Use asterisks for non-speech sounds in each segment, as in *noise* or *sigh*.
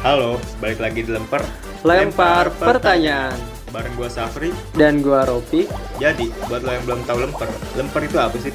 Halo, balik lagi di Lemper Lempar pertanyaan Bareng gua Safri dan gua Ropi. Jadi, buat lo yang belum tahu Lemper Lemper itu apa sih?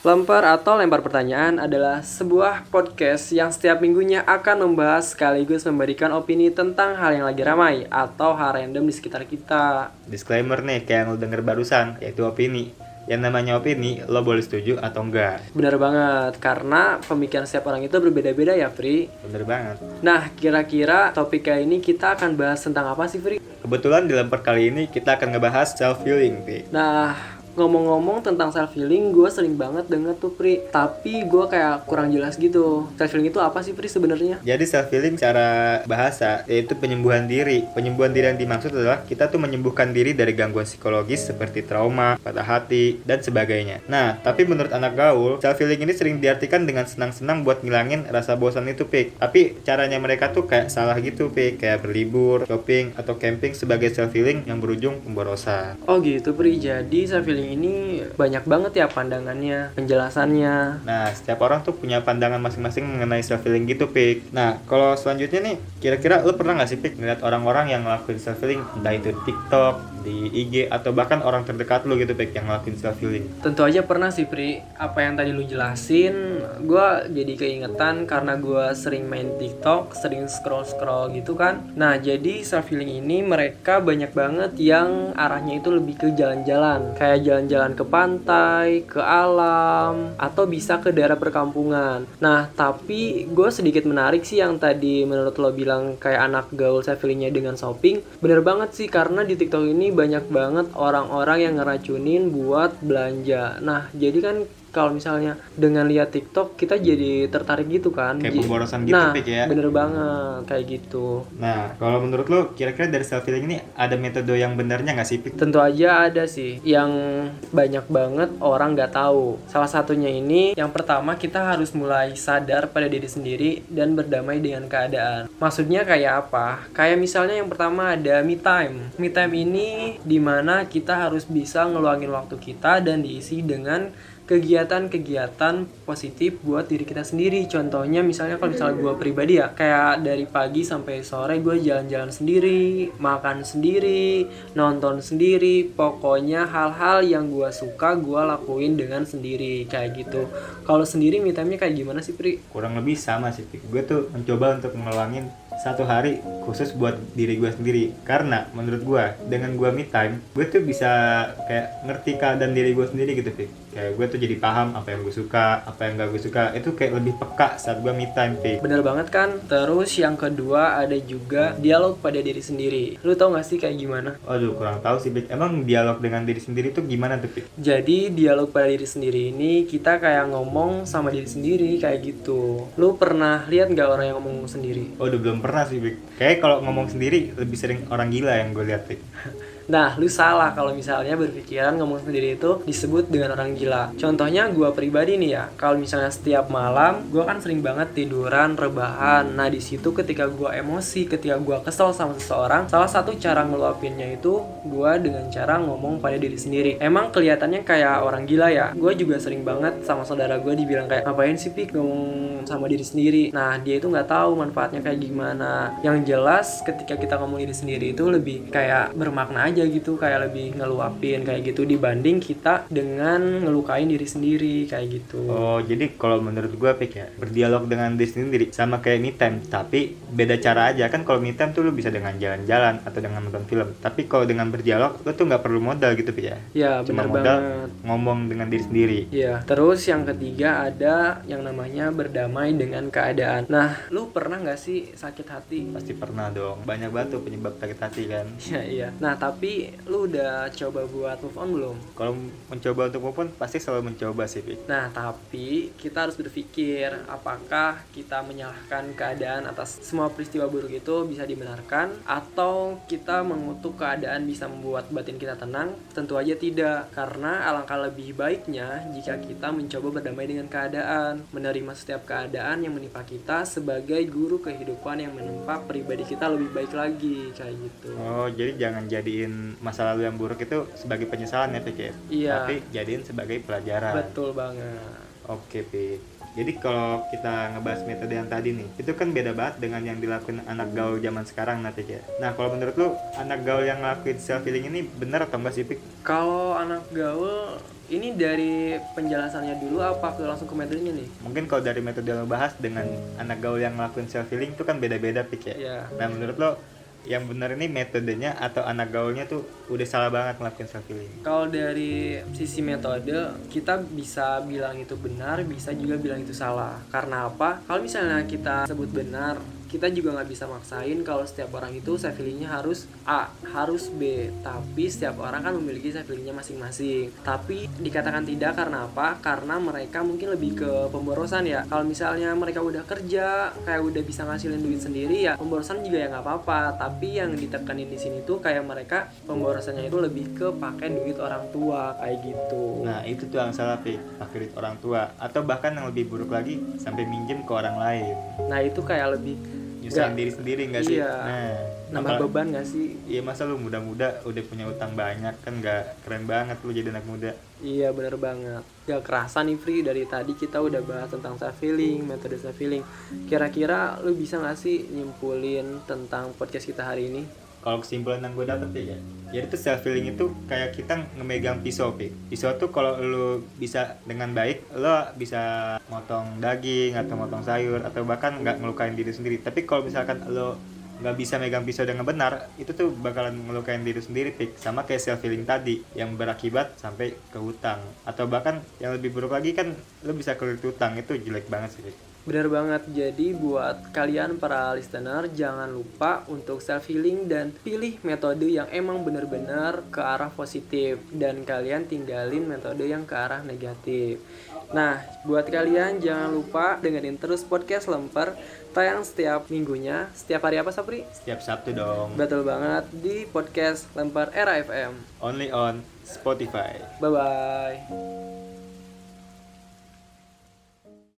Lempar atau lempar pertanyaan adalah sebuah podcast yang setiap minggunya akan membahas sekaligus memberikan opini tentang hal yang lagi ramai atau hal random di sekitar kita. Disclaimer nih, kayak yang lo denger barusan, yaitu opini Yang namanya opini, lo boleh setuju atau enggak Benar banget, karena pemikiran setiap orang itu berbeda-beda ya, Fri. Bener banget Nah, kira-kira topik kali ini kita akan bahas tentang apa sih, Fri? Kebetulan di Lemper kali ini kita akan ngebahas self-healing, Pik Nah, ngomong-ngomong tentang self healing, gue sering banget denger tuh Pri. Tapi gue kayak kurang jelas gitu. Self healing itu apa sih Pri sebenarnya? Jadi self healing secara bahasa yaitu penyembuhan diri. Penyembuhan diri yang dimaksud adalah kita tuh menyembuhkan diri dari gangguan psikologis seperti trauma, patah hati, dan sebagainya. Nah, tapi menurut anak gaul, self healing ini sering diartikan dengan senang-senang buat ngilangin rasa bosan itu, Pik. Tapi caranya mereka tuh kayak salah gitu, Pik. Kayak berlibur, shopping, atau camping sebagai self healing yang berujung pemborosan. Oh gitu Pri. Jadi self healing ini banyak banget ya pandangannya, penjelasannya. Nah, setiap orang tuh punya pandangan masing-masing mengenai self healing gitu, Pik. Nah, kalau selanjutnya nih, kira-kira lu pernah nggak sih, Pik, ngeliat orang-orang yang ngelakuin self healing, entah itu TikTok, di IG, atau bahkan orang terdekat lu gitu, Pik, yang ngelakuin self healing? Tentu aja pernah sih Pri. Apa yang tadi lu jelasin, gue jadi keingetan karena gue sering main TikTok, sering scroll-scroll gitu kan. Nah, jadi self healing ini mereka banyak banget yang arahnya itu lebih ke jalan-jalan. Kayak jalan-jalan ke pantai, ke alam, atau bisa ke daerah perkampungan. Nah, tapi gue sedikit menarik sih yang tadi menurut lo bilang kayak anak gaul self healingnya dengan shopping. Bener banget sih karena di TikTok ini banyak banget orang-orang yang ngeracunin buat belanja. Nah, jadi kan kalau misalnya dengan lihat TikTok kita jadi tertarik gitu kan. Kayak pemborosan gitu, nah, Pik, ya? bener banget kayak gitu. Nah, kalau menurut lu, kira-kira dari self healing ini ada metode yang benarnya nggak sih, Pik? Tentu aja ada sih yang banyak banget orang nggak tahu. Salah satunya ini yang pertama kita harus mulai sadar pada diri sendiri dan berdamai dengan keadaan. Maksudnya kayak apa? Kayak misalnya yang pertama ada me time. Me time ini di mana kita harus bisa ngeluangin waktu kita dan diisi dengan kegiatan-kegiatan positif buat diri kita sendiri. Contohnya misalnya kalau misalnya gue pribadi ya, kayak dari pagi sampai sore gue jalan-jalan sendiri, makan sendiri, nonton sendiri, pokoknya hal-hal yang gue suka gue lakuin dengan sendiri kayak gitu. Kalau sendiri me time-nya kayak gimana sih Pri? kurang lebih sama sih Pik. gue tuh mencoba untuk ngeluangin satu hari khusus buat diri gue sendiri karena menurut gue dengan gue me time gue tuh bisa kayak ngerti keadaan diri gue sendiri gitu Pik. Kayak gue tuh jadi paham apa yang gue suka apa yang gak gue suka itu kayak lebih peka saat gue me time Pik. Bener banget kan? Terus yang kedua ada juga dialog pada diri sendiri. Lu tau gak sih kayak gimana? Aduh kurang tahu sih Pik. emang dialog dengan diri sendiri tuh gimana tuh Pik? Jadi dialog pada diri sendiri ini kita kayak ngomong sama diri sendiri kayak gitu. Lu pernah lihat nggak orang yang ngomong sendiri? Waduh belum pernah sih Pik. kayak kalau ngomong sendiri lebih sering orang gila yang gue lihat Pik. *laughs* Nah, lu salah kalau misalnya berpikiran ngomong sendiri itu disebut dengan orang gila. Contohnya gua pribadi nih ya, kalau misalnya setiap malam gua kan sering banget tiduran, rebahan. Nah, di situ ketika gua emosi, ketika gua kesel sama seseorang, salah satu cara ngeluapinnya itu gua dengan cara ngomong pada diri sendiri. Emang kelihatannya kayak orang gila ya. Gua juga sering banget sama saudara gua dibilang kayak ngapain sih pik ngomong sama diri sendiri. Nah, dia itu nggak tahu manfaatnya kayak gimana. Yang jelas ketika kita ngomong diri sendiri itu lebih kayak bermakna aja gitu, kayak lebih ngeluapin kayak gitu dibanding kita dengan ngelukain diri sendiri kayak gitu. Oh, jadi kalau menurut gua Pik ya, berdialog dengan diri sendiri sama kayak me time, tapi beda cara aja kan kalau me time tuh lu bisa dengan jalan-jalan atau dengan nonton film. Tapi kalau dengan berdialog lu tuh nggak perlu modal gitu Pik ya. Ya, Cuma modal banget. ngomong dengan diri sendiri. Iya, terus yang ketiga ada yang namanya berdamai dengan keadaan. Nah, lu pernah nggak sih sakit hati? Pasti pernah dong. Banyak banget tuh penyebab sakit hati kan. Iya, *laughs* iya. Nah, tapi lu udah coba buat move on belum? Kalau mencoba untuk move on pasti selalu mencoba sih Pik. Nah, tapi kita harus berpikir apakah kita menyalahkan keadaan atas semua peristiwa buruk itu bisa dibenarkan atau kita mengutuk keadaan bisa membuat batin kita tenang? Tentu aja tidak, karena alangkah lebih baiknya jika kita mencoba berdamai dengan keadaan, menerima setiap keadaan yang menimpa kita sebagai guru kehidupan yang menempa pribadi kita lebih baik lagi kayak gitu. Oh, jadi jangan jadiin masa lalu yang buruk itu sebagai penyesalan ya Pik ya. Iya. Tapi jadiin sebagai pelajaran. Betul banget. Oke, Pi. Jadi kalau kita ngebahas metode yang tadi nih, itu kan beda banget dengan yang dilakukan anak gaul zaman sekarang nanti ya. Nah, kalau menurut lu anak gaul yang ngelakuin self healing ini benar atau enggak sih, Pik? Kalau anak gaul ini dari penjelasannya dulu apa ke langsung ke metodenya nih? Mungkin kalau dari metode yang lo bahas dengan anak gaul yang ngelakuin self healing itu kan beda-beda, Pik ya. Iya. Nah, menurut lo yang benar ini metodenya atau anak gaulnya tuh udah salah banget ngelakuin self healing? Kalau dari sisi metode, kita bisa bilang itu benar, bisa juga bilang itu salah. Karena apa? Kalau misalnya kita sebut benar, kita juga nggak bisa maksain kalau setiap orang itu healingnya harus A, harus B. Tapi setiap orang kan memiliki healingnya masing-masing. Tapi dikatakan tidak karena apa? Karena mereka mungkin lebih ke pemborosan ya. Kalau misalnya mereka udah kerja, kayak udah bisa ngasilin duit sendiri ya, pemborosan juga ya nggak apa-apa. Tapi yang ditekanin di sini tuh kayak mereka pemborosannya itu lebih ke pakai duit orang tua kayak gitu. Nah, itu tuh yang salah, Pik. Pakai duit orang tua atau bahkan yang lebih buruk lagi sampai minjem ke orang lain. Nah itu kayak lebih Nyusahin Nggak. diri sendiri nggak sih? Iya. Nah, nambah apal- beban gak sih? Iya masa lu muda-muda udah punya utang banyak kan nggak keren banget lu jadi anak muda. Iya bener banget. Gak kerasa nih Free dari tadi kita udah bahas tentang self healing, metode self healing. Kira-kira lu bisa gak sih nyimpulin tentang podcast kita hari ini? Kalau kesimpulan yang gue dapet ya, jadi tuh self healing itu kayak kita ngemegang pisau, Pik. Pisau tuh kalau lu bisa dengan baik, lo bisa motong daging atau motong sayur atau bahkan nggak ngelukain diri sendiri. Tapi kalau misalkan lo nggak bisa megang pisau dengan benar, itu tuh bakalan ngelukain diri sendiri, Pik. Sama kayak self healing tadi yang berakibat sampai ke hutang atau bahkan yang lebih buruk lagi kan lo bisa ke hutang itu jelek banget sih, Pik. Bener banget, jadi buat kalian para listener jangan lupa untuk self healing dan pilih metode yang emang bener-bener ke arah positif dan kalian tinggalin metode yang ke arah negatif. Nah, buat kalian jangan lupa dengerin terus podcast Lemper tayang setiap minggunya. Setiap hari apa Sapri? Setiap Sabtu dong. Betul banget di podcast Lemper Era FM. Only on Spotify. Bye bye.